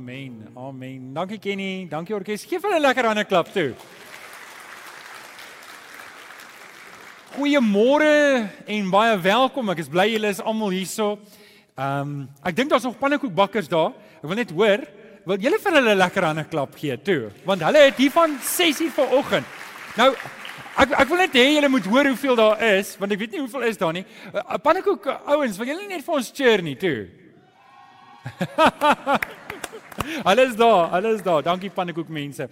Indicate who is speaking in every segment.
Speaker 1: Amen. Amen. Dankie Kenny. Dankie orkes. Geef hulle 'n lekker hande klap toe. Goeiemôre en baie welkom. Ek is bly julle is almal hierso. Ehm um, ek dink daar's nog pannekoekbakkers daar. Ek wil net hoor, wil julle vir hulle 'n lekker hande klap gee toe? Want hulle het hier van 6:00 vanoggend. Nou Ek ek wil net hê julle moet hoor hoeveel daar is, want ek weet nie hoeveel is daar nie. Uh, pannekoek ouens, wil julle net vir ons cheer nie toe? alles daar, alles daar. Dankie pannekoek mense.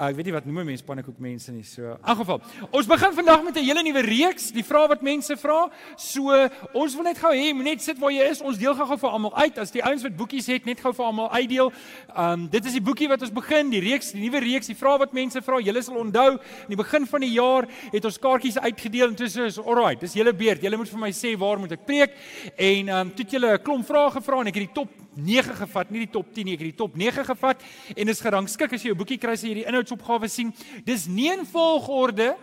Speaker 1: Uh, ek weet nie wat noem mense pannekoek mense nie. So, in geval. Ons begin vandag met 'n hele nuwe reeks, die vrae wat mense vra. So, ons wil net gou hê, moet net sit waar jy is. Ons deel gou-gou vir almal uit. As die ouens wat boekies het, net gou vir almal uitdeel. Um dit is die boekie wat ons begin, die reeks, die nuwe reeks, die vrae wat mense vra. Julle sal onthou, in die begin van die jaar het ons kaartjies uitgedeel en dis is alright. Dis julle beurt. Julle moet vir my sê waar moet ek preek? En um toe het julle 'n klomp vrae gevra en ek het die top 9 gevat, nie die top 10 nie, ek het die top 9 gevat en is gerangskik as jy jou boekie kry as jy hierdie inhoudsopgawe sien. Dis nie in volgorde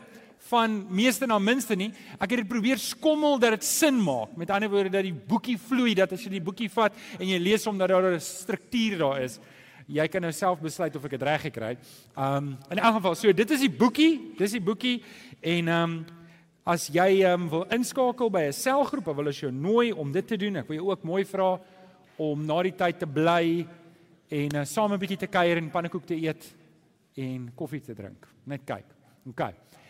Speaker 1: van meeste na minste nie. Ek het dit probeer skommel dat dit sin maak. Met ander woorde dat die boekie vloei, dat as jy die boekie vat en jy lees hom dat daar 'n struktuur daar is. Jy kan nou self besluit of ek dit reg gekry het. Um in elk geval, so dit is die boekie, dis die boekie en um as jy um wil inskakel by 'n selgroep, wil ons jou nooi om dit te doen. Ek wil jou ook mooi vra om na die tyd te bly en uh, saam 'n bietjie te kuier en pannekoek te eet en koffie te drink. Net kyk. OK.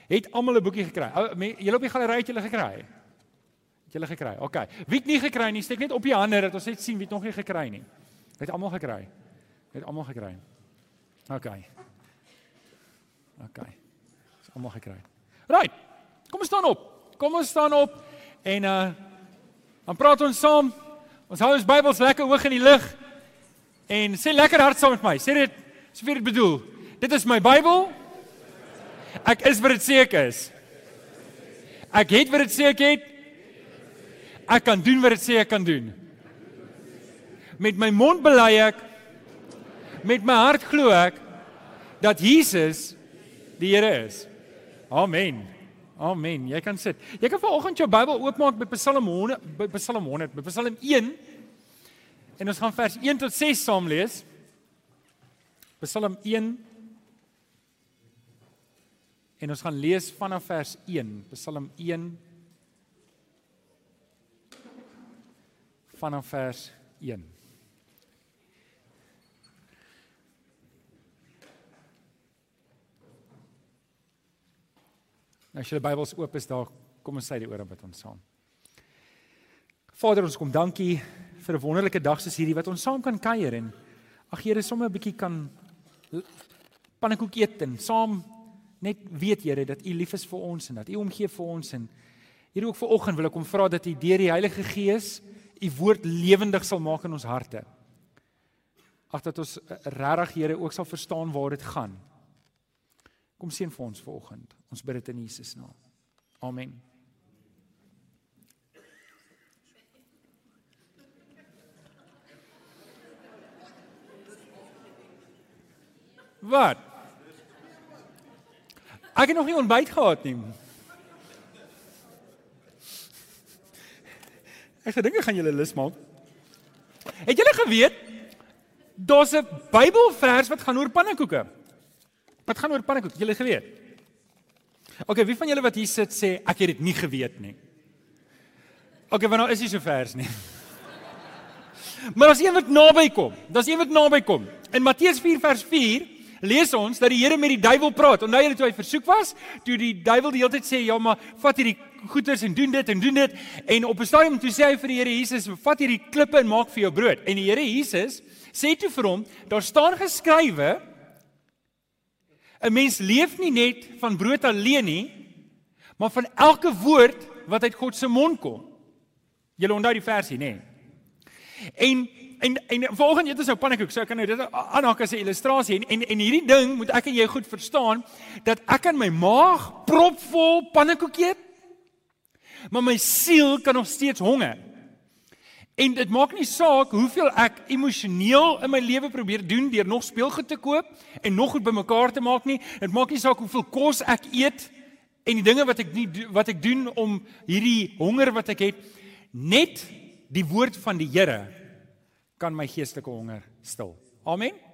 Speaker 1: Het almal 'n boekie gekry? Julle op die galery het julle gekry? Het julle gekry? OK. Wie het nie gekry nie, steek net op die hande dat ons net sien wie het nog nie gekry nie. Het almal gekry? Het almal gekry? OK. OK. Is almal gekry. Right. Kom ons staan op. Kom ons staan op en uh dan praat ons saam. Ons hou ons Bybels lekker hoog in die lug en sê lekker hard saam met my. Sê dit so vir dit bedoel. Dit is my Bybel. Ek is wat dit sê ek is. Ek het wat dit sê ek het. Ek kan doen wat dit sê ek kan doen. Met my mond bely ek met my hart glo ek dat Jesus die Here is. Amen. Amen. Jy kan sit. Jy kan vanoggend jou Bybel oopmaak by Psalm 100 by Psalm 100 by Psalm 1. En ons gaan vers 1 tot 6 saam lees. Psalm 1 En ons gaan lees vanaf vers 1, Psalm 1 vanaf vers 1. Nou, as die Bybels oop is daar, kom ons sê die ore bid ons saam. Vader, ons kom dankie vir 'n wonderlike dag soos hierdie wat ons saam kan kuier en ag Here, sommer 'n bietjie kan pannekoek eet en saam net weet Here dat U lief is vir ons en dat U omgee vir ons en hier ook vir oggend wil ek kom vra dat U deur die Heilige Gees U woord lewendig sal maak in ons harte. Ag dat ons eh, regtig Here ook sal verstaan waar dit gaan. Kom seën vir ons vanoggend. Ons bid dit in Jesus naam. Amen. Wat? Ek het nog nie ontbyt gehad nie. Ek gedink ek gaan julle lus maak. Het julle geweet daar's 'n Bybelvers wat gaan oor pannekoeke? Wat gaan oor pannekoek? Julle geweet? OK, wie van julle wat hier sit sê ek het dit nie geweet nie. OK, want nou is hy so vers nie. Maar as een wat naby kom, daar's een wat naby kom. In Matteus 4 vers 4 lees ons dat die Here met die duiwel praat. Onthou julle toe hy versoek was, toe die duiwel die hele tyd sê, "Ja, maar vat hierdie goeders en doen dit en doen dit." En op 'n stadium toe sê hy vir die Here Jesus, "Vat hierdie klippe en maak vir jou brood." En die Here Jesus sê toe vir hom, "Daar staan geskrywe, 'n Mens leef nie net van brood alleen nie, maar van elke woord wat uit God se mond kom. Jy onthou die versie, nê? En en en volgens dit is nou pannekoek, so ek kan nou dit aanhaak as 'n illustrasie en, en en hierdie ding moet ek en jy goed verstaan dat ek in my maag propvol pannekoek eet, maar my siel kan nog steeds honger. En dit maak nie saak hoeveel ek emosioneel in my lewe probeer doen deur nog speelgoed te koop en nog goed bymekaar te maak nie. Dit maak nie saak hoeveel kos ek eet en die dinge wat ek nie wat ek doen om hierdie honger wat ek het net die woord van die Here kan my geestelike honger stil. Amen.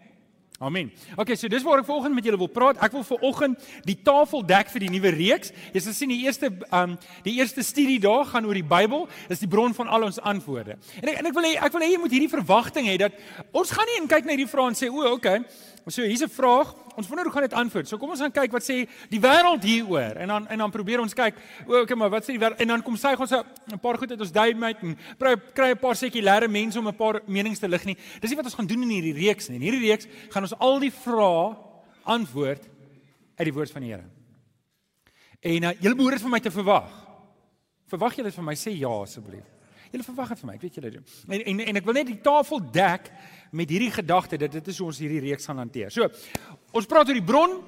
Speaker 1: Amen. Okay, so dis waar ek vanoggend met julle wil praat. Ek wil vanoggend die tafel dek vir die nuwe reeks. Jy sal sien die eerste um die eerste studie daar gaan oor die Bybel. Dis die bron van al ons antwoorde. En ek en ek wil hê ek wil hê jy moet hierdie verwagting hê dat ons gaan nie en kyk na hierdie vrae en sê o, okay. So hier's 'n vraag. Ons wonder hoe gaan dit antwoord. So kom ons gaan kyk wat sê die wêreld hieroor en dan en dan probeer ons kyk, o, okay, maar wat sê die wêreld en dan kom sy ons 'n paar goed uit ons duim met en kry 'n paar sekulêre mense om 'n paar menings te lig nie. Dis nie wat ons gaan doen in hierdie reeks nie. In hierdie reeks gaan ons al die vrae antwoord uit die woord van die Here. En uh, julle behoort dit vir my te verwag. Verwag julle dit van my sê ja asseblief. Julle verwag dit van my, ek weet julle doen. En en en ek wil net die tafel dek met hierdie gedagte dat dit is hoe ons hierdie reeks gaan hanteer. So, ons praat oor die bron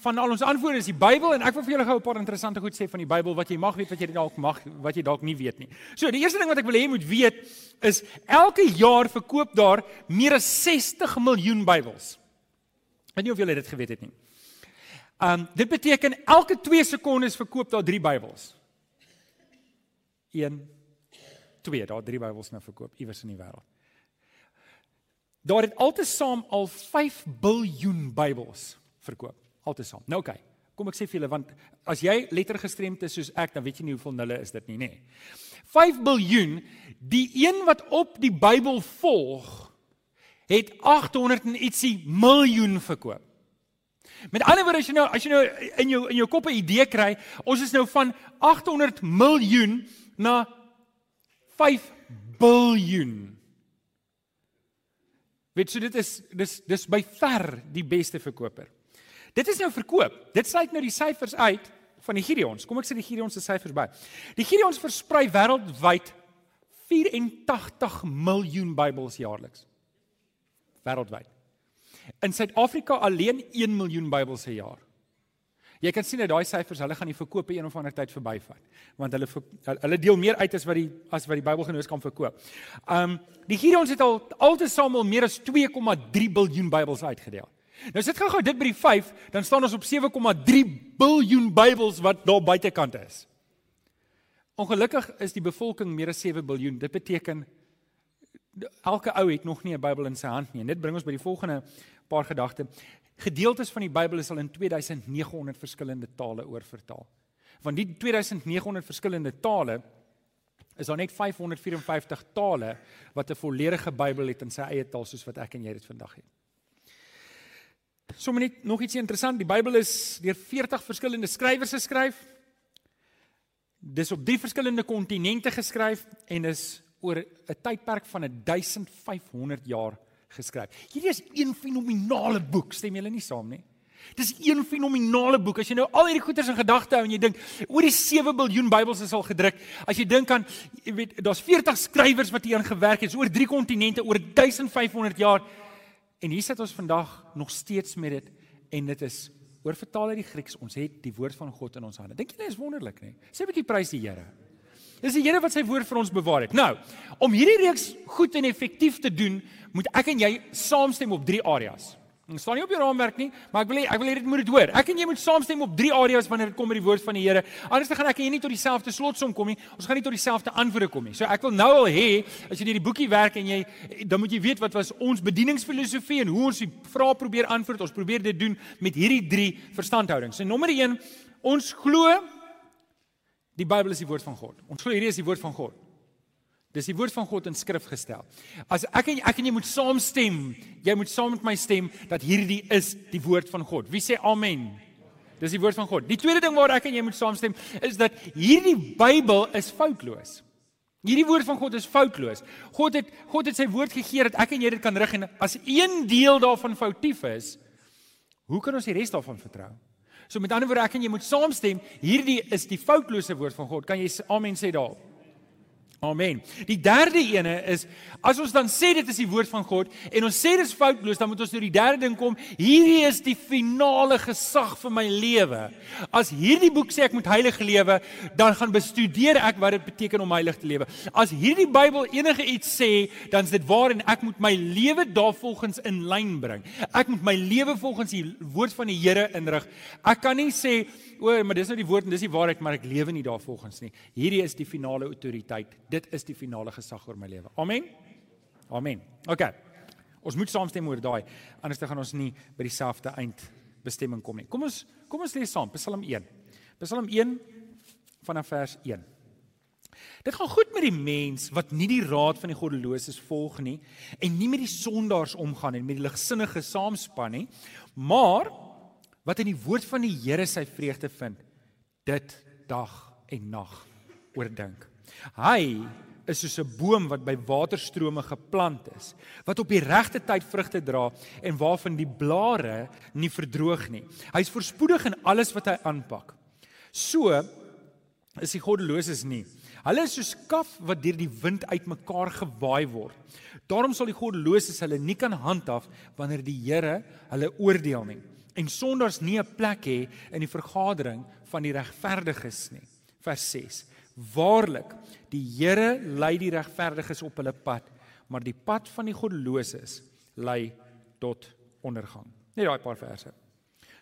Speaker 1: van al ons antwoorde is die Bybel en ek wil vir julle gou 'n paar interessante goed sê van die Bybel wat jy mag weet wat jy dalk mag wat jy dalk nie weet nie. So, die eerste ding wat ek wil hê jy moet weet is elke jaar verkoop daar meer as 60 miljoen Bybels. Ek weet nie of julle dit geweet het nie. Um dit beteken elke 2 sekondes verkoop daar 3 Bybels. 1 2, daar 3 Bybels nou verkoop iewers in die wêreld. Daar het altesaam al 5 biljoen Bybels verkoop, altesaam. Nou oké. Okay. Kom ek sê vir julle want as jy lettergestremd is soos ek, dan weet jy nie hoeveel nulle is dit nie, nê. 5 biljoen, die een wat op die Bybel volg, het 800 en ietsie miljoen verkoop. Met ander woorde as jy nou as jy nou in jou in jou kop 'n idee kry, ons is nou van 800 miljoen na 5 biljoen. Weet jy dit is dis dis by ver die beste verkoper. Dit is nou verkoop. Dit sluit nou die syfers uit van die Gideons. Kom ek sê die Gideons se syfers by. Die Gideons versprei wêreldwyd 84 miljoen Bybels jaarliks. Wêreldwyd. In Suid-Afrika alleen 1 miljoen Bybels per jaar. Jy kan sien dat daai syfers, hulle gaan die verkope een of ander tyd verbyvat, want hulle hulle deel meer uit as wat die as wat die Bybelgenootskap verkoop. Um die Gideons het al altesaam al meer as 2,3 biljoen Bybels uitgedeel. Nou sit gou-gou dit by die 5, dan staan ons op 7,3 biljoen Bybels wat daar buitekant is. Ongelukkig is die bevolking meer as 7 biljoen. Dit beteken elke ou het nog nie 'n Bybel in sy hand nie. En dit bring ons by die volgende paar gedagte. Gedeeltes van die Bybel is al in 2900 verskillende tale oorvertaal. Van die 2900 verskillende tale is daar net 554 tale wat 'n volledige Bybel het in sy eie taal soos wat ek en jy dit vandag het. Sommige net nog iets interessant, die Bybel is deur 40 verskillende skrywers geskryf. Dis op drie verskillende kontinente geskryf en is oor 'n tydperk van 1500 jaar geskryf. Hierdie is een fenominale boek, stem julle nie saam nie? Dis een fenominale boek. As jy nou al hierdie goeters in gedagte hou en jy dink oor die 7 miljard Bybels is al gedruk. As jy dink aan jy weet daar's 40 skrywers wat hierin gewerk het, oor drie kontinente, oor 1500 jaar. En hier sit ons vandag nog steeds met dit en dit is oor vertaal uit die Grieks. Ons het die woord van God in ons hande. Dink dit is wonderlik, nê? Sê 'n bietjie prys die Here. Dis die Here wat sy woord vir ons bewaar het. Nou, om hierdie reeks goed en effektief te doen, moet ek en jy saamstem op drie areas. Dit staan nie op jou raamwerk nie, maar ek wil ek wil hê dit moet dit hoor. Ek en jy moet saamstem op drie areas wanneer dit kom by die woord van die Here. Anders dan gaan ek en jy nie tot dieselfde slotsom kom nie. Ons gaan nie tot dieselfde antwoorde kom nie. So ek wil nou al hê as jy deur die boekie werk en jy dan moet jy weet wat was ons bedieningsfilosofie en hoe ons die vrae probeer antwoord. Ons probeer dit doen met hierdie drie verstandhoudings. En nommer 1, ons glo Die Bybel is die woord van God. Ons glo hierdie is die woord van God. Dis die woord van God in skrif gestel. As ek en ek en jy moet saamstem, jy moet saam met my stem dat hierdie is die woord van God. Wie sê amen? Dis die woord van God. Die tweede ding waar ek en jy moet saamstem is dat hierdie Bybel is foutloos. Hierdie woord van God is foutloos. God het God het sy woord gegee dat ek en jy dit kan rig en as een deel daarvan foutief is, hoe kan ons die res daarvan vertrou? So met ander woorde ek en jy moet saamstem, hierdie is die foutlose woord van God. Kan jy amen sê daarop? Amen. Die derde ene is as ons dan sê dit is die woord van God en ons sê dit is foutloos, dan moet ons nou die derde ding kom. Hierdie is die finale gesag vir my lewe. As hierdie boek sê ek moet heilig lewe, dan gaan bestudeer ek wat dit beteken om heilig te lewe. As hierdie Bybel enige iets sê, dan is dit waar en ek moet my lewe daarvolgens in lyn bring. Ek moet my lewe volgens die woord van die Here inrig. Ek kan nie sê o, maar dis nou die woord en dis die waarheid, maar ek lewe nie daarvolgens nie. Hierdie is die finale autoriteit. Dit is die finale gesag oor my lewe. Amen. Amen. OK. Ons moet saamstem oor daai, anders dan gaan ons nie by dieselfde eindbestemming kom nie. Kom ons kom ons lees saam Psalm 1. Psalm 1 vanaf vers 1. Dit gaan goed met die mens wat nie die raad van die goddeloses volg nie en nie met die sondaars omgaan en met die ligsinnige saamspan nie, maar wat in die woord van die Here sy vreugde vind, dit dag en nag oordink. Hy is soos 'n boom wat by waterstrome geplant is, wat op die regte tyd vrugte dra en waarvan die blare nie verdroog nie. Hy's voorspoedig in alles wat hy aanpak. So is die goddeloses nie. Hulle is soos kaf wat deur die wind uitmekaar gewaai word. Daarom sal die goddeloses hulle nie kan handhaaf wanneer die Here hulle oordeel nie en sondaars nie 'n plek hê in die vergadering van die regverdiges nie. Vers 6. Waarlik, die Here lei die regverdiges op hulle pad, maar die pad van die goddeloses lei tot ondergang. Net daai paar verse.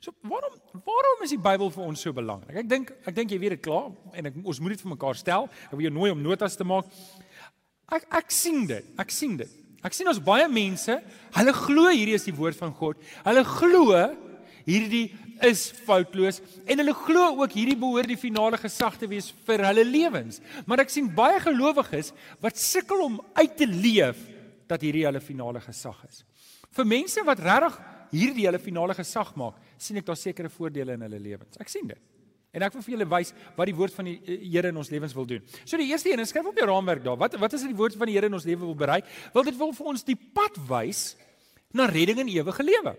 Speaker 1: So waarom waarom is die Bybel vir ons so belangrik? Ek dink ek dink jy weet dit klaar en ek, ons moet dit vir mekaar stel. Ek wil jou nooi om notas te maak. Ek ek sien dit. Ek sien dit. Ek sien ons baie mense, hulle glo hierdie is die woord van God. Hulle glo hierdie is foutloos en hulle glo ook hierdie behoort die finale gesag te wees vir hulle lewens. Maar ek sien baie gelowiges wat sukkel om uit te leef dat hierdie hulle finale gesag is. Vir mense wat regtig hierdie hulle finale gesag maak, sien ek daar sekere voordele in hulle lewens. Ek sien dit. En ek wil vir julle wys wat die woord van die eh, Here in ons lewens wil doen. So die eerste een, skryf op jou raamwerk daar. Wat wat is dit die woord van die Here in ons lewe wil bereik? Wil dit wil vir ons die pad wys na redding en ewige lewe.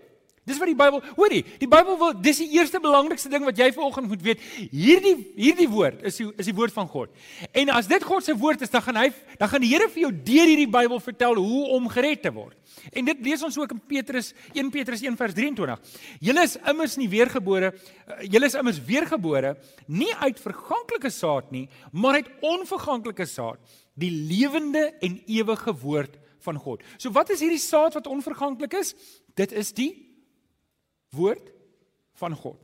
Speaker 1: Dis wat die Bybel, hoorie, die Bybel wil dis die eerste belangrikste ding wat jy vanoggend moet weet. Hierdie hierdie woord is die, is die woord van God. En as dit God se woord is, dan gaan hy dan gaan die Here vir jou deur hierdie Bybel vertel hoe om gered te word. En dit lees ons ook in Petrus 1 Petrus 1 vers 23. Julle is immers nie weergebore, eh, julle is immers weergebore nie uit verganklike saad nie, maar uit onverganklike saad, die lewende en ewige woord van God. So wat is hierdie saad wat onverganklik is? Dit is die woord van God.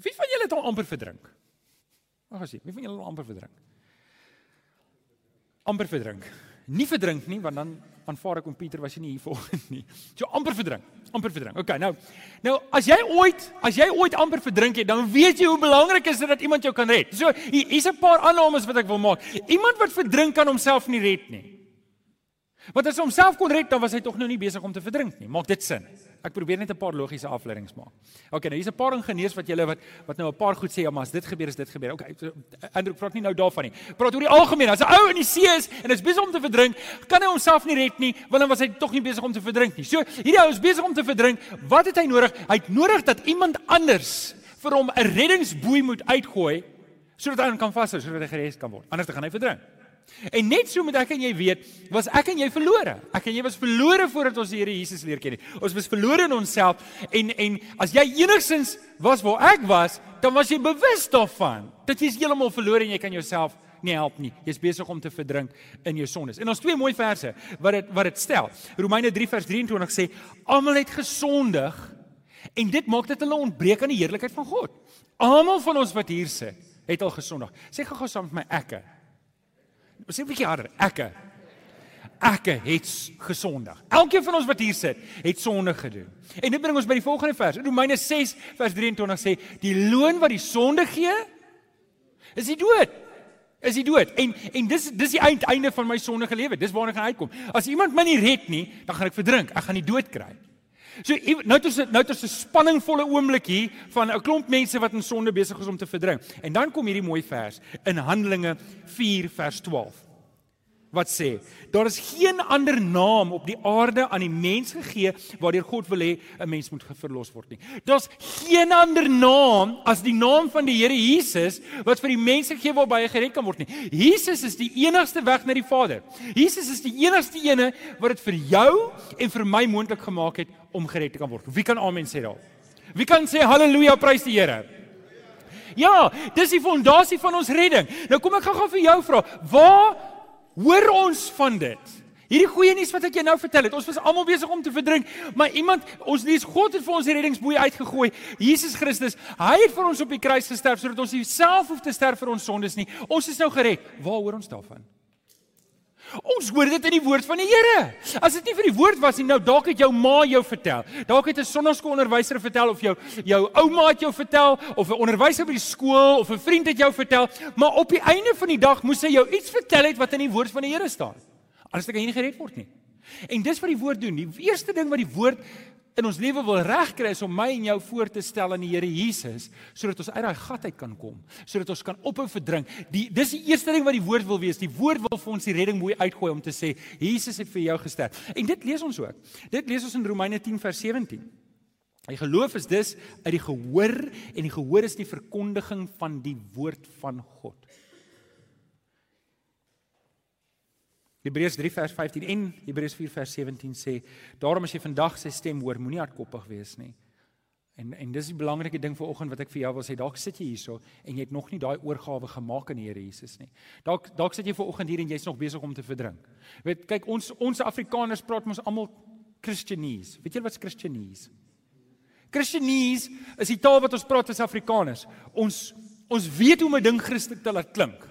Speaker 1: Wie van julle het al amper verdrink? Wag as jy, wie van julle het al amper verdrink? Amper verdrink. Nie verdrink nie, want dan aanvaar ek om Pieter was jy nie hier volgens nie. So amper verdrink. Amper verdrink. OK, nou. Nou as jy ooit, as jy ooit amper verdrink het, dan weet jy hoe belangrik is dit dat iemand jou kan red. So hier's 'n paar aannames wat ek wil maak. Iemand wat verdrink kan homself nie red nie. Want as hy homself kon red, dan was hy tog nou nie besig om te verdrink nie. Maak dit sin? Ek probeer net 'n paar logiese afleidings maak. OK, nou hier's 'n paar ingenieurs wat julle wat wat nou 'n paar goed sê, ja, maar as dit gebeur, is dit gebeur. OK, Andrew praat nie nou daarvan nie. Praat oor die algemeen. As 'n ou in die see is en is besig om te verdrink, kan hy homself nie red nie, want dan was hy tog nie besig om te verdrink nie. So, hierdie ou is besig om te verdrink. Wat het hy nodig? Hy het nodig dat iemand anders vir hom 'n reddingsboei moet uitgooi sodat hy kan vashou sodat hy gered kan word. Anders dan gaan hy verdrink. En net so moet ek en jy weet, was ek en jy verlore. Ek en jy was verlore voordat ons die Here Jesus leer ken. Ons was verlore in onsself en en as jy enigsins was waar ek was, dan was jy bewus daarvan dat jy heeltemal verlore en jy kan jouself nie help nie. Jy's besig om te verdrink in jou sondes. En ons twee mooi verse wat dit wat dit stel. Romeine 3 vers 23 sê almal het gesondig en dit maak dit hulle ontbreek aan die heerlikheid van God. Almal van ons wat hier sit, het al gesondig. Sê gou-gou saam met my ekke. Sê 'n bietjie harder. Ekke. Ekke het gesondig. Elkeen van ons wat hier sit, het sonde gedoen. En dit bring ons by die volgende vers. Romeine 6 vers 23 sê die loon wat die sonde gee is die dood. Is die dood. En en dis dis die einde van my sondige lewe. Dis waarna ek gaan uitkom. As iemand my nie red nie, dan gaan ek verdrink. Ek gaan die dood kry. So nou het ons nou het ons 'n spanningvolle oomblik hier van 'n klomp mense wat in sonde besig is om te verdrink. En dan kom hierdie mooi vers in Handelinge 4 vers 12 wat sê daar is geen ander naam op die aarde aan die mens gegee waardeur God wil hê 'n mens moet verlos word nie. Daar's geen ander naam as die naam van die Here Jesus wat vir die mense gegee waarby hy gered kan word nie. Jesus is die enigste weg na die Vader. Jesus is die enigste ene wat dit vir jou en vir my moontlik gemaak het om gered te kan word. Wie kan amen sê daar? Wie kan sê haleluja, prys die Here? Ja, dis die fondasie van ons redding. Nou kom ek gou-gou vir jou vra, waar Hoor ons van dit. Hierdie goeie nuus wat ek jou nou vertel het, ons was almal besig om te verdrink, maar iemand, ons lees God het vir ons die reddingsboei uitgegooi. Jesus Christus, hy het vir ons op die kruis gesterf sodat ons nie self hoef te sterf vir ons sondes nie. Ons is nou gered. Waar hoor ons daarvan? Ons hoor dit in die woord van die Here. As dit nie vir die woord was nie, nou dalk het jou ma jou vertel. Dalk het 'n sonnaskoolonderwyser vertel of jou jou ouma het jou vertel of 'n onderwyser by die skool of 'n vriend het jou vertel, maar op die einde van die dag moes hy jou iets vertel het wat in die woord van die Here staan. Anders kan jy nie gered word nie. En dis wat die woord doen. Die eerste ding wat die woord in ons lewe wil regkry is om my en jou voor te stel aan die Here Jesus sodat ons uit daai gat uit kan kom, sodat ons kan ophou verdrink. Die dis die eerste ding wat die woord wil wees. Die woord wil vir ons die redding mooi uitgooi om te sê Jesus het vir jou gesterf. En dit lees ons ook. Dit lees ons in Romeine 10 vers 17. Die geloof is dus uit die gehoor en die gehoor is die verkondiging van die woord van God. Hebreërs 3 vers 15 en Hebreërs 4 vers 17 sê: "Daarom as jy vandag sy stem hoor, moenie hardkoppig wees nie." En en dis die belangrike ding vir oggend wat ek vir jou wil sê. Dalk sit jy hierso en jy het nog nie daai oorgawe gemaak aan die Here Jesus nie. Dalk dalk sit jy ver oggend hier en jy's nog besig om te verdrink. Weet, kyk ons ons Afrikaners praat mos almal Christianese. Weet jy wat Christianese? Christianese is die taal wat ons praat as Afrikaners. Ons ons weet hoe om 'n ding Christelik te laat klink.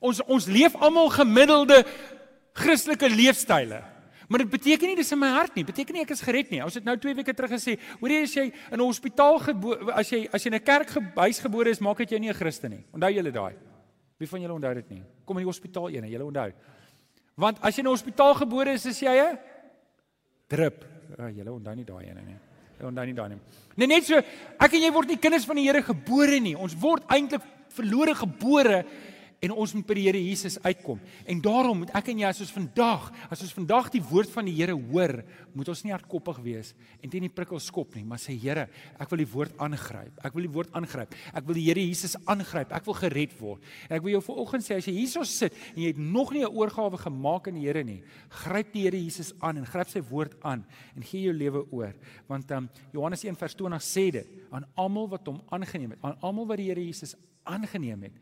Speaker 1: Ons ons leef almal gemiddelde Christelike leefstyle. Maar dit beteken nie dis in my hart nie. Beteken nie ek is gered nie. Ons het nou 2 weke terug gesê, hoor jy as jy in 'n hospitaal gebore as jy as jy in 'n kerk huis gebore is, maak dit jou nie 'n Christen nie. Onthou julle daai. Wie van julle onthou dit nie? Kom in die hospitaal ene, julle onthou. Want as jy in 'n hospitaal gebore is, is jy 'n drip. Ja, julle onthou nie daai ene nie. Julle onthou nie daai nie. Nee, net so, ek en jy word nie kinders van die Here gebore nie. Ons word eintlik verlore gebore en ons moet by die Here Jesus uitkom. En daarom moet ek en jy as ons vandag, as ons vandag die woord van die Here hoor, moet ons nie hardkoppig wees en teen die prikkel skop nie, maar sê Here, ek wil die woord aangryp. Ek wil die woord aangryp. Ek wil die Here Jesus aangryp. Ek wil gered word. En ek wil jou vanoggend sê as jy hierso sit en jy het nog nie 'n oorgawe gemaak aan die Here nie, gryp die Here Jesus aan en gryp sy woord aan en gee jou lewe oor. Want um, Johannes 1:20 sê dit aan almal wat hom aangeneem het, aan almal wat die Here Jesus aangeneem het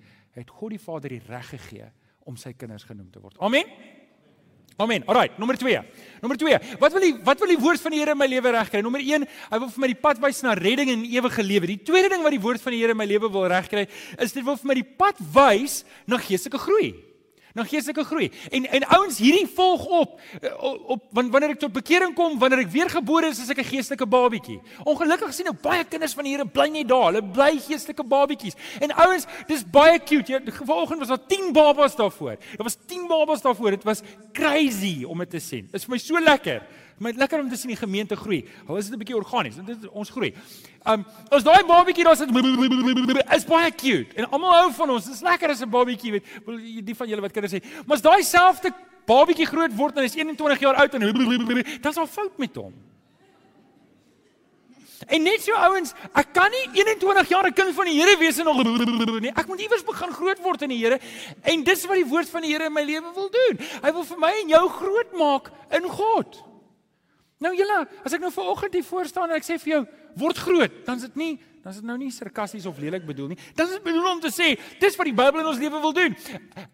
Speaker 1: het God die Vader die reg gegee om sy kinders genoem te word. Amen. Amen. Alrite, nommer 2. Nommer 2. Wat wil die wat wil die woord van die Here in my lewe regkry? Nommer 1, hy wil vir my die pad wys na redding en ewige lewe. Die tweede ding wat die woord van die Here in my lewe wil regkry, is dit wil vir my die pad wys na geestelike groei na geestelike groei. En en ouens hierdie volg op eh, op wanneer ek tot bekering kom, wanneer ek weer gebore is as ek 'n geestelike babietjie. Ongelukkig sien ek baie kinders van die Here bly net daar. Hulle bly geestelike babietjies. En ouens, dis baie cute. Ja, vanoggend was daar 10 babas daarvoor. Daar was 10 babas daarvoor. Dit was crazy om dit te sien. Dit is vir my so lekker. Maar lekker om te sien die gemeente groei. Al is dit 'n bietjie organies, dit ons groei. Um as daai babatjie daar sit is baie cute en almal hou van ons. Dit is lekker as 'n babatjie weet. Die van julle wat kinders sê, maar as daai selfde babatjie groot word en is 21 jaar oud en dan is al fout met hom. En net so ouens, ek kan nie 21 jaar 'n kind van die Here wees en nog nie. Ek moet iewers begin groot word in die Here. En dis wat die woord van die Here in my lewe wil doen. Hy wil vir my en jou groot maak in God. Nou julle, as ek nou vanoggend hier voor staan en ek sê vir jou word groot, dan is dit nie, dan is dit nou nie sarkasties of lelik bedoel nie. Dan is dit bedoel om te sê, dis wat die Bybel in ons lewe wil doen.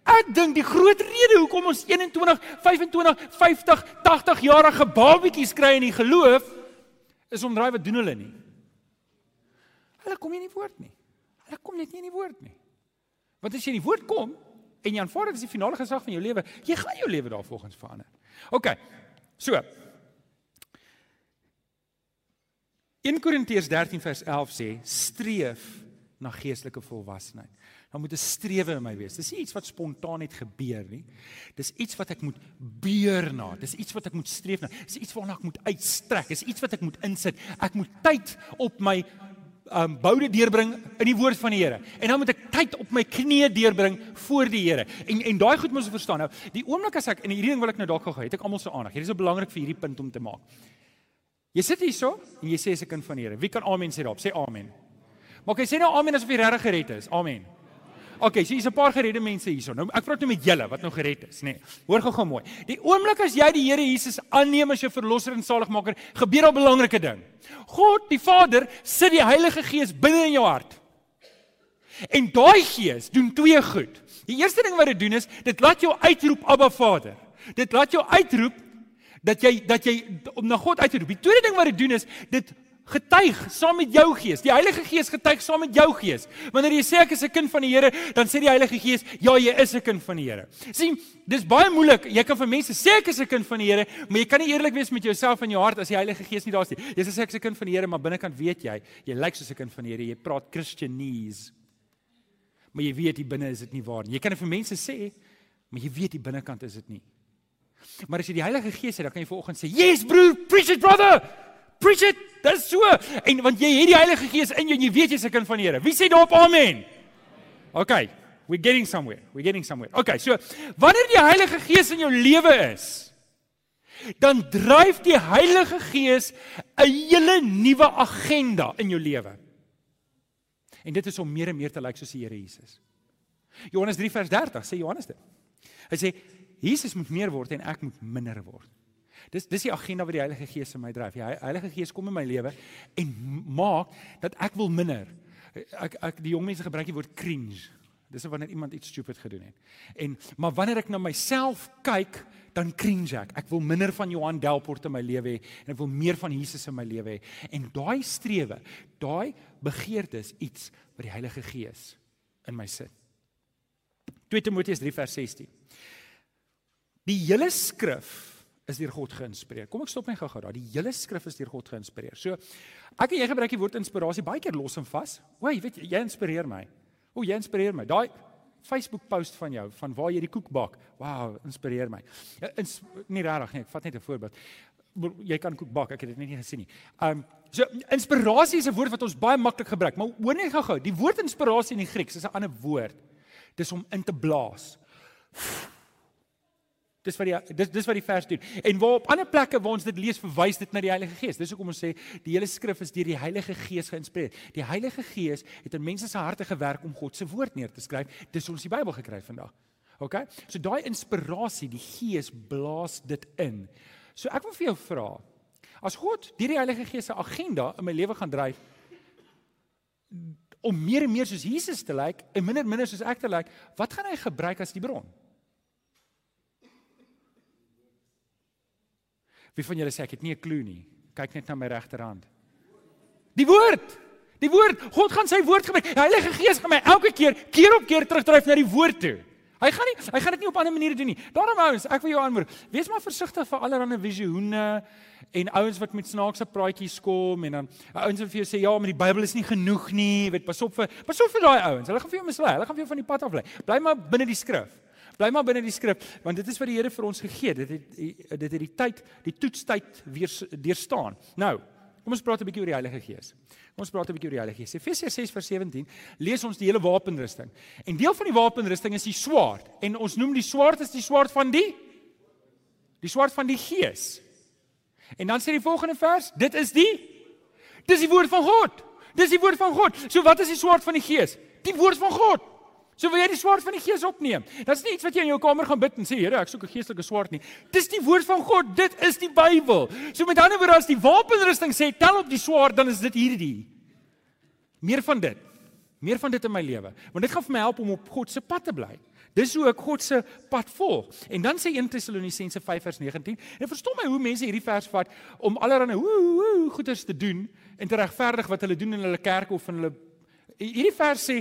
Speaker 1: Ek dink die groot rede hoekom ons 21, 25, 50, 80 jarige babatjies kry in die geloof is om draai wat doen hulle nie. Hulle kom nie in die woord nie. Hulle kom net nie in die woord nie. Want as jy in die woord kom en jy aanvaar dit as die finale gesag van jou lewe, jy gaan jou lewe daarvolgens verander. OK. So, 1 Korintiërs 13 vers 11 sê streef na geestelike volwassenheid. Dan moet 'n strewe in my wees. Dis nie iets wat spontaan net gebeur nie. Dis iets wat ek moet beer na. Dis iets wat ek moet streef na. Dis iets waarna ek moet uitstrek. Dis iets wat ek moet insit. Ek moet tyd op my um boude deurbring in die woord van die Here. En dan moet ek tyd op my knieë deurbring voor die Here. En en daai goed moet ons verstaan. Nou, die oomblik as ek in hierdie ding wil ek nou dalk gou gehad, het ek almal se aandag. Hierdie is belangrik vir hierdie punt om te maak. Jy sit hierso en jy sê jy's 'n kind van die Here. Wie kan amen sê daarop? Sê amen. Maar okay, sê nou amen asof jy regtig gered is. Amen. Okay, so hier's 'n paar geredde mense hierso. Nou ek praat nou met julle wat nou gered is, nê. Nee, hoor gou-gou mooi. Die oomblik as jy die Here Jesus aanneem as jou verlosser en saligmaker, gebeur 'n belangrike ding. God, die Vader, sit die Heilige Gees binne in jou hart. En daai Gees doen twee goed. Die eerste ding wat dit doen is, dit laat jou uitroep Abba Vader. Dit laat jou uitroep dat jy dat jy om na God uit te roep. Die tweede ding wat dit doen is dit getuig saam met jou gees. Die Heilige Gees getuig saam met jou gees. Wanneer jy sê ek is 'n kind van die Here, dan sê die Heilige Gees, ja, jy is 'n kind van die Here. Sien, dis baie moeilik. Jy kan vir mense sê ek is 'n kind van die Here, maar jy kan nie eerlik wees met jouself en jou hart as die Heilige Gees nie daar is nie. Jy sê ek is 'n kind van die Here, maar binnekant weet jy, jy lyk soos 'n kind van die Here. Jy praat Christianese. Maar jy weet hier binne is dit nie waar nie. Jy kan dit vir mense sê, maar jy weet hier binnekant is dit nie. Maar as jy die Heilige Gees het, dan kan jy vanoggend sê, "Yes, bro, preach it, brother." Preach it. Dis so. En want jy het die Heilige Gees in jou en jy weet jy's 'n kind van die Here. Wie sê daarop amen? Okay, we're getting somewhere. We're getting somewhere. Okay, so wanneer die Heilige Gees in jou lewe is, dan dryf die Heilige Gees 'n hele nuwe agenda in jou lewe. En dit is om meer en meer te lyk soos die Here Jesus. Johannes 3 vers 30 sê Johannes dit. Hy sê Jesus moet meer word en ek moet minder word. Dis dis die agenda wat die Heilige Gees in my dryf. Die Heilige Gees kom in my lewe en maak dat ek wil minder. Ek ek die jong mense gebruik die woord cringe. Dis wanneer iemand iets stupid gedoen het. En maar wanneer ek na myself kyk, dan cringe ek. Ek wil minder van Johan Delport in my lewe hê en ek wil meer van Jesus in my lewe hê. En daai strewe, daai begeerte is iets wat die Heilige Gees in my sit. 2 Timoteus 3 vers 16. Die hele skrif is deur God geïnspireer. Kom ek stop net gou-gou daar. Die hele skrif is deur God geïnspireer. So ek en jy gebruik die woord inspirasie baie keer los en vas. O, jy weet jy inspireer my. O, jy inspireer my. Daai Facebook post van jou van waar jy die koek bak. Wow, inspireer my. Ja, ins nie regtig nie. Ek vat net 'n voorbeeld. Jy kan koek bak. Ek het dit net nie gesien nie. Um so inspirasie is 'n woord wat ons baie maklik gebruik, maar hoor net gou-gou. Die woord inspirasie in die Grieks is 'n ander woord. Dis om in te blaas. Dis wat die dis dis wat die vers doen. En waar op ander plekke waar ons dit lees verwys dit na die Heilige Gees. Dis hoekom ons sê die hele skrif is deur die Heilige Gees geïnspireer. Die Heilige Gees het in mense se harte gewerk om God se woord neer te skryf. Dis ons die Bybel gekry vandag. OK? So daai inspirasie, die Gees blaas dit in. So ek wil vir jou vra, as God deur die Heilige Gees se agenda in my lewe gaan dryf om meer en meer soos Jesus te lyk en minder minder soos ek te lyk, wat gaan hy gebruik as die bron? Wie van julle sê ek het nie 'n klou nie? Kyk net na my regterhand. Die woord. Die woord. God gaan sy woord gebruik. Die Heilige Gees gaan my elke keer keer op keer terugdryf na die woord toe. Hy gaan nie hy gaan dit nie op ander maniere doen nie. Daarom ouens, ek wil jou aanmoedig. Wees maar versigtig vir allerlei visioene en ouens wat met snaakse praatjies kom en dan ouens wat vir jou sê ja, maar die Bybel is nie genoeg nie. Weet, pas op vir pas op vir daai ouens. Hulle gaan vir jou mislei. Hulle gaan vir jou van die pad aflei. Bly maar binne die skrif. Bly maar binne die skrif want dit is wat die Here vir ons gegee het. Dit het dit het die tyd, die toetstyd weer deurstaan. Nou, kom ons praat 'n bietjie oor die Heilige Gees. Kom ons praat 'n bietjie oor die Heilige Gees. Efesiërs 6:17 lees ons die hele wapenrusting. En deel van die wapenrusting is die swaard en ons noem die swaard is die swaard van die die swaard van die Gees. En dan sê die volgende vers, dit is die dis die woord van God. Dis die woord van God. So wat is die swaard van die Gees? Die woord van God. So wil jy die swaard van die Gees opneem. Dit is nie iets wat jy in jou kamer gaan bid en sê, Here, ek soek 'n geestelike swaard nie. Dis die woord van God. Dit is die Bybel. So met ander woorde as die wapenrusting sê tel op die swaard, dan is dit hierdie. Meer van dit. Meer van dit in my lewe. Want dit gaan vir my help om op God se pad te bly. Dis hoe ek God se pad volg. En dan sê 1 Tessalonisense 5:19. En verstom my hoe mense hierdie vers vat om allerlei hoe goeders te doen en te regverdig wat hulle doen in hulle kerk of in hulle Hierdie vers sê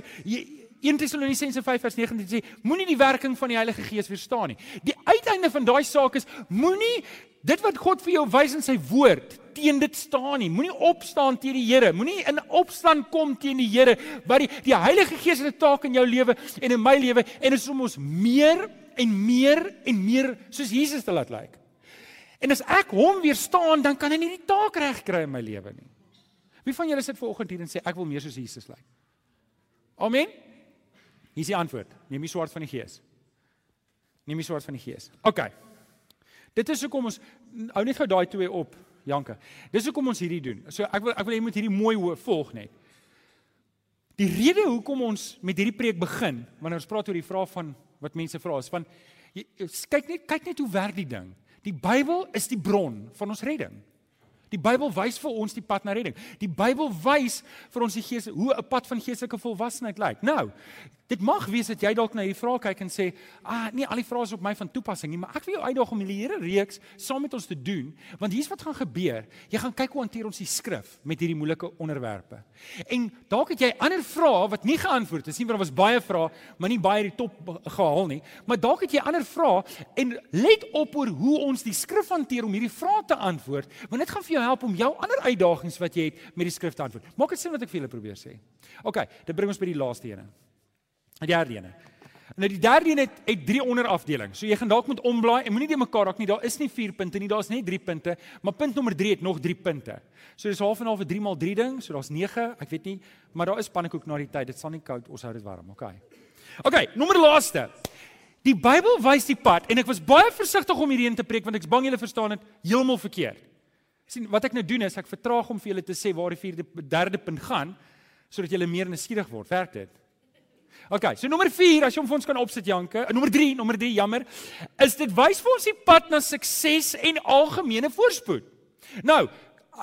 Speaker 1: 1 Tessalonisense 5:19 sê moenie die werking van die Heilige Gees weerstaan nie. Die uiteinde van daai saak is moenie dit wat God vir jou wys in sy woord teen dit staan nie. Moenie opstaan teen die Here. Moenie in opstand kom teen die Here wat die die Heilige Gees het 'n taak in jou lewe en in my lewe en is om ons meer en meer en meer soos Jesus te laat lyk. En as ek hom weerstaan, dan kan hy nie die taak reg kry in my lewe nie. Wie van julle sit vanoggend hier en sê ek wil meer soos Jesus lyk? Amen. Hier is die antwoord. Neem die swaard van die Gees. Neem die swaard van die Gees. OK. Dit is hoekom ons hou net gou daai twee op, Janke. Dis hoekom ons hierdie doen. So ek wil ek wil jy moet hierdie mooi volg net. Die rede hoekom ons met hierdie preek begin, wanneer ons praat oor die vraag van wat mense vra is van jy, kyk net kyk net hoe werk die ding. Die Bybel is die bron van ons redding. Die Bybel wys vir ons die pad na redding. Die Bybel wys vir ons die gees hoe 'n pad van geestelike volwassenheid lyk. Nou, dit mag wees dat jy dalk na hierdie vraag kyk en sê, "Ah, nee, al die vrae is op my van toepassing nie, maar ek wil jou uitdaag om die Here reeks saam met ons te doen, want hier's wat gaan gebeur. Jy gaan kyk hoe hanteer ons die skrif met hierdie moeilike onderwerpe. En dalk het jy ander vrae wat nie geantwoord is nie, want daar was baie vrae, maar nie baie die top gehaal nie. Maar dalk het jy ander vrae en let op oor hoe ons die skrif hanteer om hierdie vrae te antwoord, want dit gaan vir jou help om jou ander uitdagings wat jy het met die skrif te antwoord. Maak dit sin wat ek vir julle probeer sê. OK, dit bring ons by die laaste ene. Die derde ene. Nou die derde een het het drie onderafdelings. So jy gaan dalk moet omblaai en moenie die mekaar raak nie. Daar is nie 4 punte nie, daar's net 3 punte, maar punt nommer 3 het nog 3 punte. So dis half en half 'n 3 maal 3 ding, so daar's 9, ek weet nie, maar daar is pannekoek na die tyd. Dit sal nie koud, ons hou dit warm, okay. Okay, nommer laaste. Die Bybel wys die pad en ek was baie versigtig om hierheen te preek want ek's bang julle verstaan dit heeltemal verkeerd. Sien wat ek nou doen is ek vertraag om vir julle te sê waar die vierde derde punt gaan sodat julle meer nuuskierig word. Werk dit? OK, so nommer 4 as jy hom vir ons kan opsit Janke. En nommer 3, nommer 3, jammer, is dit wys vir ons die pad na sukses en algemene voorspoed. Nou,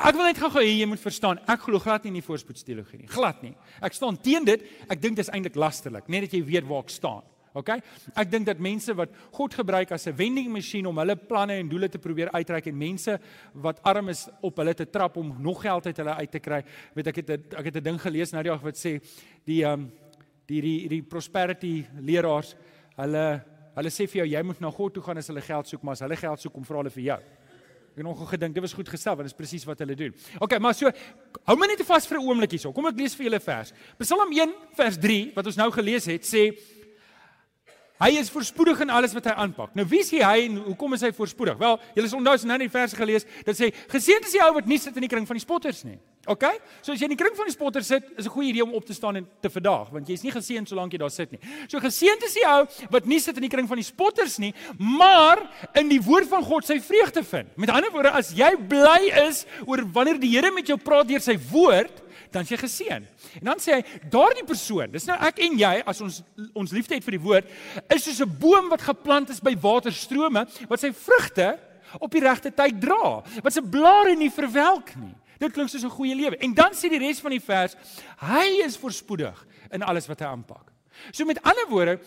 Speaker 1: ek wil net gou-gou hê jy moet verstaan, ek glo glad nie in die voorspoedsteologie nie. Glad nie. Ek staan teen dit. Ek dink dit is eintlik lasterlik, net dat jy weet waar ek staan. OK? Ek dink dat mense wat God gebruik as 'n vending masjien om hulle planne en doele te probeer uitreik en mense wat arm is op hulle te trap om nog geld uit hulle uit te kry. Weet ek het ek het 'n ding gelees nou die dag wat sê die ehm um, die die die prosperity leraars, hulle hulle sê vir jou jy moet na God toe gaan as hulle geld soek, maar as hulle geld soek, kom vra hulle vir jou. Ek het nog gedink dit was goed gestel want dit is presies wat hulle doen. OK, maar so hou my net vas vir 'n oomblik hierso. Kom ek lees vir julle vers. Psalm 1 vers 3 wat ons nou gelees het sê Hy is voorspoedig in alles wat hy aanpak. Nou wie is hy en hoekom is hy voorspoedig? Wel, julle is onthou as nou die verse gelees, dit sê geseënd is die ou wat nie sit in die kring van die spotters nie. OK? So as jy in die kring van die spotters sit, is 'n goeie idee om op te staan en te verdaag, want jy's nie geseënd solank jy daar sit nie. So geseënd is die ou wat nie sit in die kring van die spotters nie, maar in die woord van God sy vreugde vind. Met ander woorde, as jy bly is oor wanneer die Here met jou praat deur sy woord, dan is jy geseën. En dan sê hy, daardie persoon, dis nou ek en jy as ons ons liefde het vir die woord, is soos 'n boom wat geplant is by waterstrome wat sy vrugte op die regte tyd dra, wat sy blare nie verwelk nie. Dit klink soos 'n goeie lewe. En dan sê die res van die vers, hy is voorspoedig in alles wat hy aanpak. So met ander woorde,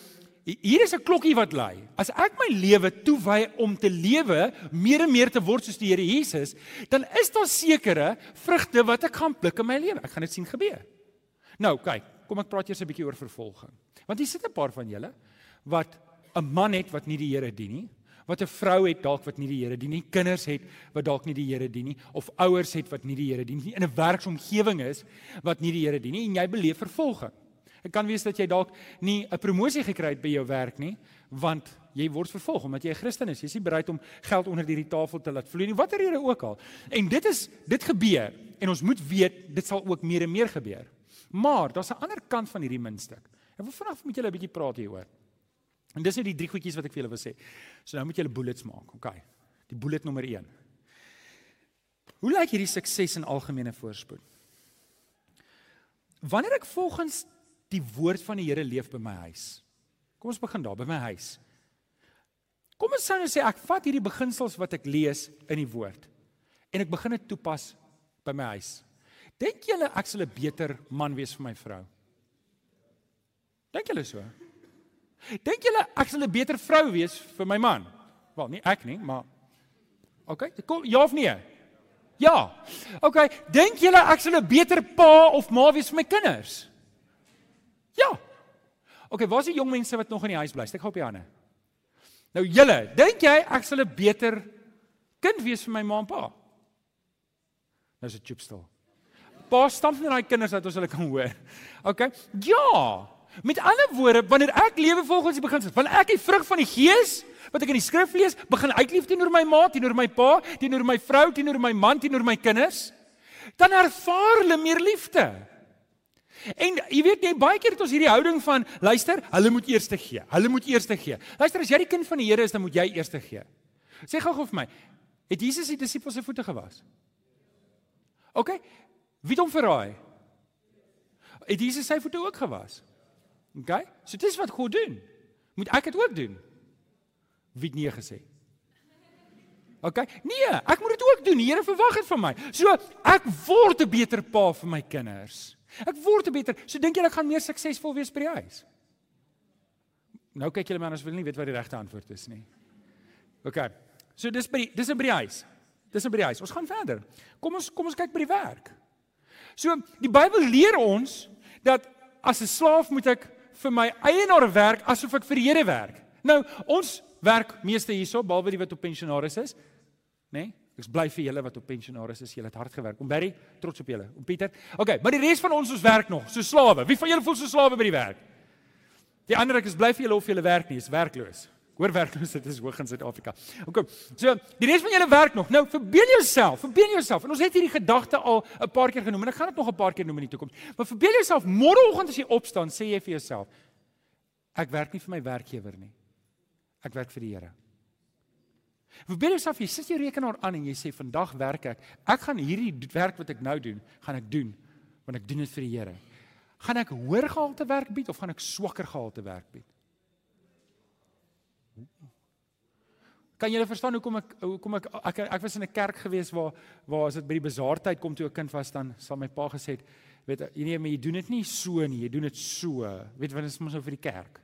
Speaker 1: hier is 'n klokkie wat lui. As ek my lewe toewy om te lewe meer en meer te word soos die Here Jesus, dan is daar sekere vrugte wat ek gaan pluk in my lewe. Ek gaan dit sien gebeur. Nou, kyk, kom ek praat eers 'n bietjie oor vervolging. Want hier sit 'n paar van julle wat 'n man het wat nie die Here dien nie, wat 'n vrou het dalk wat nie die Here dien nie, kinders het wat dalk nie die Here dien nie, of ouers het wat nie die Here dien nie, in 'n werksomgewing is wat nie die Here dien nie en jy beleef vervolging. Dit kan wees dat jy dalk nie 'n promosie gekry het by jou werk nie, want jy word vervolg omdat jy 'n Christen is. Jy's nie bereid om geld onder hierdie tafel te laat vloei nie, watter rede ook al. En dit is dit gebeur en ons moet weet dit sal ook meer en meer gebeur. Maar daar's 'n ander kant van hierdie muntstuk. Ek wil vanaand met julle 'n bietjie praat hieroor. En dis net die drie goedjies wat ek vir julle wil sê. So nou moet julle bullets maak. OK. Die bullet nommer 1. Hoe lyk hierdie sukses in algemene voorspoed? Wanneer ek volgens die woord van die Here leef by my huis. Kom ons begin daar by my huis. Kom ons sou nou sê ek vat hierdie beginsels wat ek lees in die woord en ek begin dit toepas by my huis. Dink julle ek sal 'n beter man wees vir my vrou? Dink julle so? Dink julle ek sal 'n beter vrou wees vir my man? Wel, nie ek nie, maar OK, kom ja of nee? Ja. OK, dink julle ek sal 'n beter pa of ma wees vir my kinders? Ja. OK, waar is die jong mense wat nog in die huis bly? Steek gou op die hande. Nou julle, dink jy ek sal 'n beter kind wees vir my ma en pa? Nou is dit chop stil. Pa stamp net daai kinders uit ons hulle kan hoor. OK? Ja. Met ander woorde, wanneer ek lewe volgens die beginsels, wanneer ek die vrug van die Gees wat ek in die skrif lees, begin uitlief teenoor my ma, teenoor my pa, teenoor my vrou, teenoor my man, teenoor my kinders, dan ervaar hulle meer liefde. En jy weet jy baie keer het ons hierdie houding van luister, hulle moet eers te gee. Hulle moet eers te gee. Luister, as jy die kind van die Here is, dan moet jy eers te gee. Sê gou-gou vir my, het Jesus die disippels se voete gewas? OK. Wie het hom verraai? Het Jesus sy voete ook gewas? OK. So dis wat God doen. Moet ek dit ook doen? Wie het nee gesê? OK? Nee, ek moet dit ook doen. Die Here verwag dit van my. So ek word 'n beter pa vir my kinders. Ek word 'n beter. So dink jy ek gaan meer suksesvol wees by die huis? Nou kyk julle maar as wil nie weet wat die regte antwoord is nie. OK. So dis by die, dis by die huis. Dis by die huis. Ons gaan verder. Kom ons kom ons kyk by die werk. So die Bybel leer ons dat as 'n slaaf moet ek vir my eienaar werk asof ek vir die Here werk. Nou, ons werk meeste hierso behalwe die wat op pensionaris is. Né? Nee? Ek bly vir julle wat op pensionaris is. Julle het hard gewerk. Om Barry, trots op julle. Om Pieter. OK, maar die res van ons ons werk nog, so slawe. Wie van julle voel so slawe by die werk? Die ander ek is bly vir julle of julle werk nie, is werkloos. Hoor werkloosheid is hoog in Suid-Afrika. OK. So, die res van julle werk nog. Nou, verbeel jouself, verbeel jouself. En ons het hierdie gedagte al 'n paar keer genoem en ek gaan dit nog 'n paar keer noem in die toekoms. Maar verbeel jouself, môreoggend as jy opstaan, sê jy vir jouself: Ek werk nie vir my werkgewer nie. Ek werk vir die Here. Verbeel jouself, jy sit jou rekenaar aan en jy sê vandag werk ek. Ek gaan hierdie werk wat ek nou doen, gaan ek doen want ek doen dit vir die Here. Gaan ek hoër gehalte werk bied of gaan ek swakker gehalte werk bied? Kan julle verstaan hoekom ek hoekom ek ek, ek, ek was in 'n kerk gewees waar waar as dit by die bazaartyd kom toe 'n kind was dan sal my pa gesê het weet jy nee maar jy doen dit nie so nie jy doen dit so weet wat is mos nou vir die kerk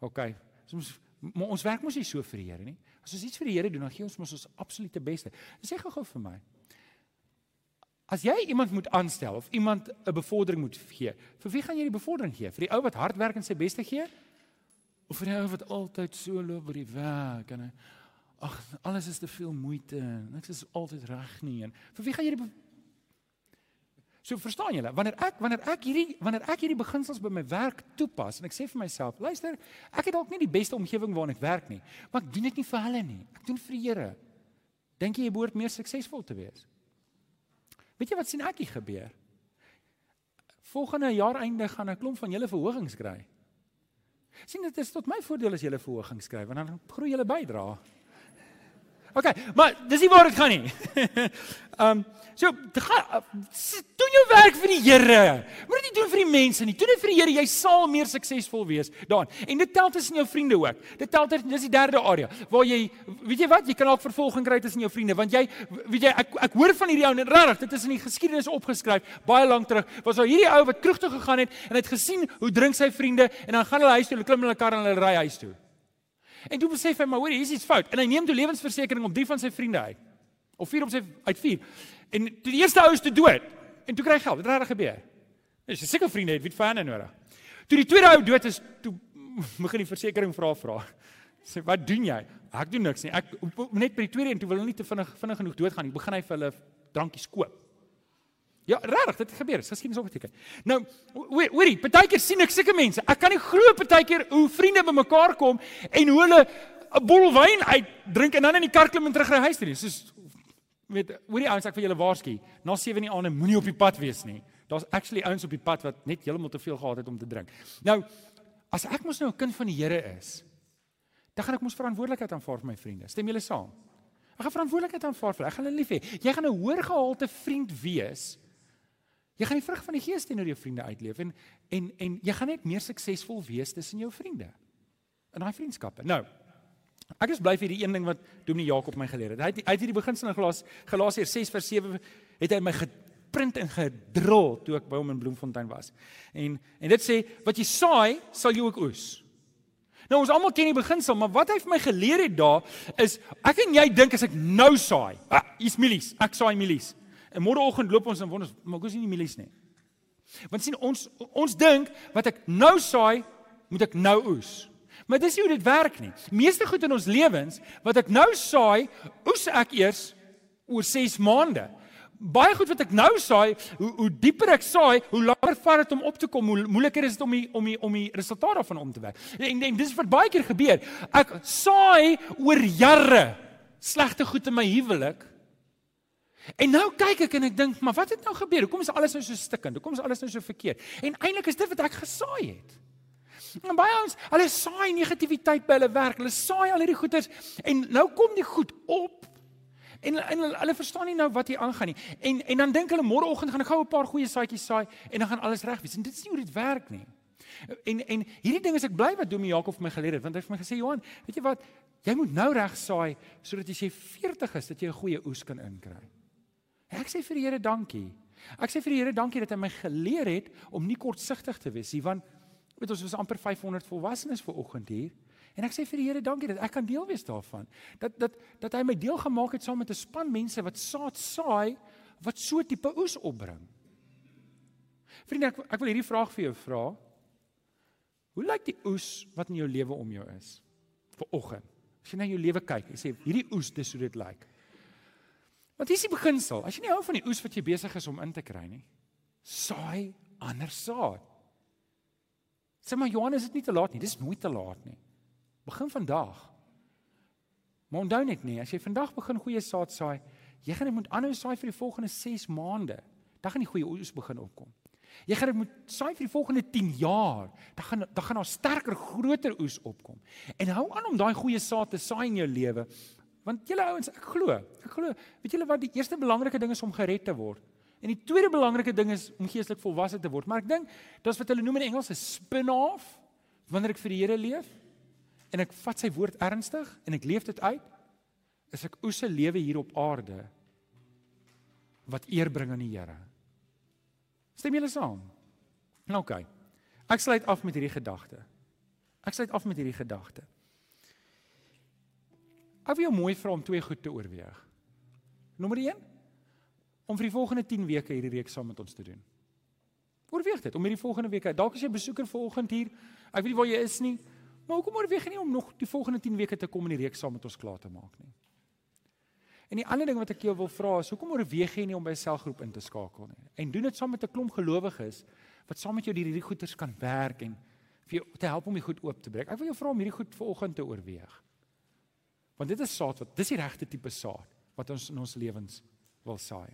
Speaker 1: OK soms maar ons werk mos nie so vir die Here nie as ons iets vir die Here doen dan gee ons mos ons absolute beste sê gou-gou vir my As jy iemand moet aanstel of iemand 'n bevordering moet gee, vir wie gaan jy die bevordering gee? Vir die ou wat hard werk en sy beste gee? Of vir die ou wat altyd so loop by die werk en ag, alles is te veel moeite. Niks is altyd reg nie. En vir wie gaan jy die So verstaan julle, wanneer ek wanneer ek hierdie wanneer ek hierdie beginsels by my werk toepas en ek sê vir myself, luister, ek het dalk nie die beste omgewing waarin ek werk nie, maar ek doen dit nie vir hulle nie. Ek doen vir die Here. Dink jy jy behoort meer suksesvol te wees? Weet jy wat sien ek hier gebeur? Volgende jaar einde gaan 'n klomp van julle verhogings kry. Sien dit is tot my voordeel as jy 'n verhoging skryf want dan groei jy bydra. OK, maar dis nie waar dit gaan nie. Ehm um, so gaan doen jou werk vir die Here. Moenie dit doen vir die mense nie. Doen dit vir die Here, jy sal meer suksesvol wees daarin. En dit tel tussen jou vriende ook. Dit tel ter, dis die derde area waar jy weet jy wat, jy kan ook vervolging kry tussen jou vriende want jy weet jy ek ek hoor van hierdie ou en regtig, dit is in die geskiedenis opgeskryf baie lank terug. Was daar hierdie ou wat kroeg toe gegaan het en het gesien hoe drink sy vriende en dan gaan hulle huis toe, hulle klim in hulle kar en hulle ry huis toe. En toe besef hy maar hoor, hier's iets fout. En hy neem toe lewensversekering op drie van sy vriende uit. Of vier op sy uit vier. En die eerste ou is te dood en toe kry hy geld. Wat reg gebeur? Dis seker vriende het wie van nodig. Toe die tweede ou dood is, toe begin die versekering vra vra. Sê wat doen jy? Ek doen niks nie. Ek net by die tweede en toe wil hulle nie te vinnig vinnig genoeg doodgaan nie. Begin hy vir hulle drankies koop. Ja, regtig, dit gebeur. Dit is geskiedenis opgeteken. Nou, hoorie, partykeer sien ek sulke mense. Ek kan nie glo partykeer hoe vriende bymekaar kom en hoe hulle 'n bottel wyn uitdrink en dan in die kar klim en terug ry huis toe. Soos weet, hoorie ouens, ek vir julle waarsku, na 7 in die aand moenie op die pad wees nie. Daar's actually ouens op die pad wat net heeltemal te veel gehad het om te drink. Nou, as ek mos nou 'n kind van die Here is, dan gaan ek mos verantwoordelikheid aanvaar vir my vriende. Stem julle saam? Ek gaan verantwoordelikheid aanvaar vir hulle. Ek gaan hulle lief hê. Jy gaan 'n hoër gehalte vriend wees Jy gaan die vrug van die Gees teenoor jou vriende uitleef en en en jy gaan net meer suksesvol wees tussen jou vriende. In daai vriendskappe. Nou, ek is bly vir die een ding wat Dominee Jakob my geleer het. Hy het hy het hierdie beginsel in Galas Galasiërs 6 vers 7 het hy my geprint en gedrol toe ek by hom in Bloemfontein was. En en dit sê wat jy saai, sal jy ook oes. Nou ons almal ken die beginsel, maar wat hy vir my geleer het daar is ek en jy dink as ek nou saai, ah, is milies, ek saai milies. En môreoggend loop ons en wonder, maar hoekom is nie milies nie? Want sien ons ons dink wat ek nou saai, moet ek nou oes. Maar dis nie hoe dit werk nie. Meeste goed in ons lewens wat ek nou saai, oes ek eers oor 6 maande. Baie goed wat ek nou saai, hoe hoe dieper ek saai, hoe langer vat dit om op te kom, hoe moeiliker is dit om die, om die, om die resultaat daarvan om te werk. En, en dis wat baie keer gebeur. Ek saai oor jare slegte goed in my huwelik En nou kyk ek en ek dink, maar wat het nou gebeur? Hoekom is alles nou so stikkend? Hoekom is alles nou so verkeerd? En eintlik is dit wat ek gesaai het. En baie ons, hulle saai negativiteit by hulle werk. Hulle saai al hierdie goeters en nou kom die goed op. En, en hulle, hulle verstaan nie nou wat hier aangaan nie. En en dan dink hulle môreoggend gaan ek gou 'n paar goeie saadjies saai en dan gaan alles reg wees. En dit is nie hoe dit werk nie. En en hierdie ding is ek bly wat Domie Jakob vir my geleer het want hy het vir my gesê Johan, weet jy wat? Jy moet nou reg saai sodat jy 40 is dat jy 'n goeie oes kan inkry. Ek sê vir die Here dankie. Ek sê vir die Here dankie dat hy my geleer het om nie kortsigtig te wees nie want weet ons was amper 500 volwassenes ver oggend hier. En ek sê vir die Here dankie dat ek kan deel wees daarvan. Dat dat dat hy my deel gemaak het saam met 'n span mense wat saad saai wat so tipe oes opbring. Vriende, ek ek wil hierdie vraag vir jou vra. Hoe lyk die oes wat in jou lewe om jou is? Vir oggend. As jy na jou lewe kyk, jy sê hierdie oes dis hoe dit lyk. Want hier is die beginsel. As jy nie hou van die oes wat jy besig is om in te kry nie, saai ander saad. Sê maar Johannes, dit is nie te laat nie. Dis nooit te laat nie. Begin vandag. Maar onthou net nie, as jy vandag begin goeie saad saai, jy gaan dit moet aanhou saai vir die volgende 6 maande. Dan gaan die goeie oes begin opkom. Jy gaan dit moet saai vir die volgende 10 jaar. Dan gaan dan gaan daar sterker, groter oes opkom. En hou aan om daai goeie saad te saai in jou lewe. Want julle ouens, ek glo, ek glo, weet julle wat die eerste belangrike ding is om gered te word? En die tweede belangrike ding is om geestelik volwasse te word. Maar ek dink dis wat hulle noem in Engels 'n spin-off wanneer ek vir die Here leef en ek vat sy woord ernstig en ek leef dit uit, is ek oes 'n lewe hier op aarde wat eer bring aan die Here. Stem julle saam? Nou oké. Okay. Ek sluit af met hierdie gedagte. Ek sluit af met hierdie gedagte. Ek wil jou mooi vra om twee goed te oorweeg. Nommer 1 om vir die volgende 10 weke hierdie reeks saam met ons te doen. Oorweeg dit om hierdie volgende week, dalk as jy besoeker vanoggend hier, ek weet nie waar jy is nie, Maar hoekom oorweeg jy nie om nog die volgende 10 weke te kom en die reeks saam met ons klaar te maak nie? En die ander ding wat ek jou wil vra is, hoekom oorweeg jy nie om by 'n selgroep in te skakel nie? En doen dit saam met 'n klomp gelowiges wat saam met jou hierdie goeders kan werk en vir jou te help om die goed oop te breek. Ek wil jou vra om hierdie goed vanoggend te oorweeg. Want dit is saad wat dis die regte tipe saad wat ons in ons lewens wil saai.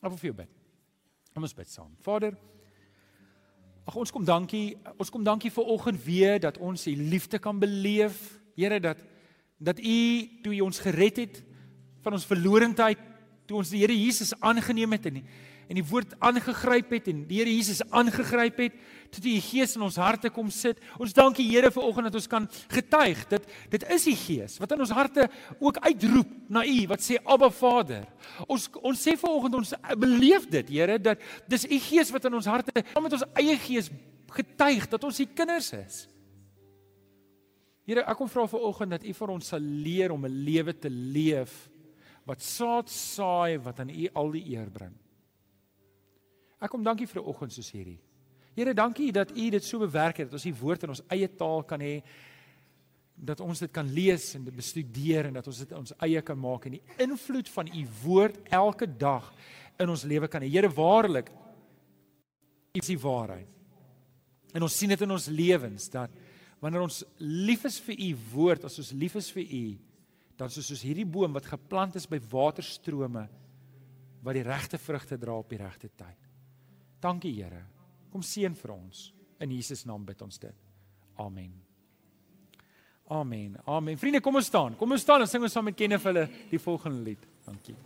Speaker 1: Ek wil vir jou bid. Kom ons bid saam. Vader, Ag ons kom dankie. Ons kom dankie vir oggend weer dat ons u liefde kan beleef. Here dat dat u toe u ons gered het van ons verlorendheid, toe ons die Here Jesus aangeneem het en en die woord aangegryp het en die Here Jesus aangegryp het, toe die Gees in ons harte kom sit. Ons dankie Here vir oggend dat ons kan getuig dat dit is die Gees wat in ons harte ook uitroep na u wat sê Abba Vader. Ons ons sê vir oggend ons beleef dit Here dat dis u Gees wat in ons harte saam met ons eie gees getuig dat ons u kinders is. Here, ek kom vra vir oggend dat U vir ons sal leer om 'n lewe te leef wat saad saai wat aan U al die eer bring. Ek kom dankie vir 'n oggend soos hierdie. Here, dankie dat U dit so bewerk het dat ons U woord in ons eie taal kan hê dat ons dit kan lees en dit bestudeer en dat ons dit ons eie kan maak en die invloed van U woord elke dag in ons lewe kan hê. Here, waarlik U is die waarheid. En ons sien dit in ons lewens dat wanneer ons lief is vir u woord, as ons lief is vir u, dan soos soos hierdie boom wat geplant is by waterstrome wat die regte vrugte dra op die regte tyd. Dankie Here. Kom seën vir ons. In Jesus naam bid ons dit. Amen. Amen. Amen. Vriende, kom ons staan. Kom ons staan en sing ons saam met Kenneth hulle die volgende lied. Dankie.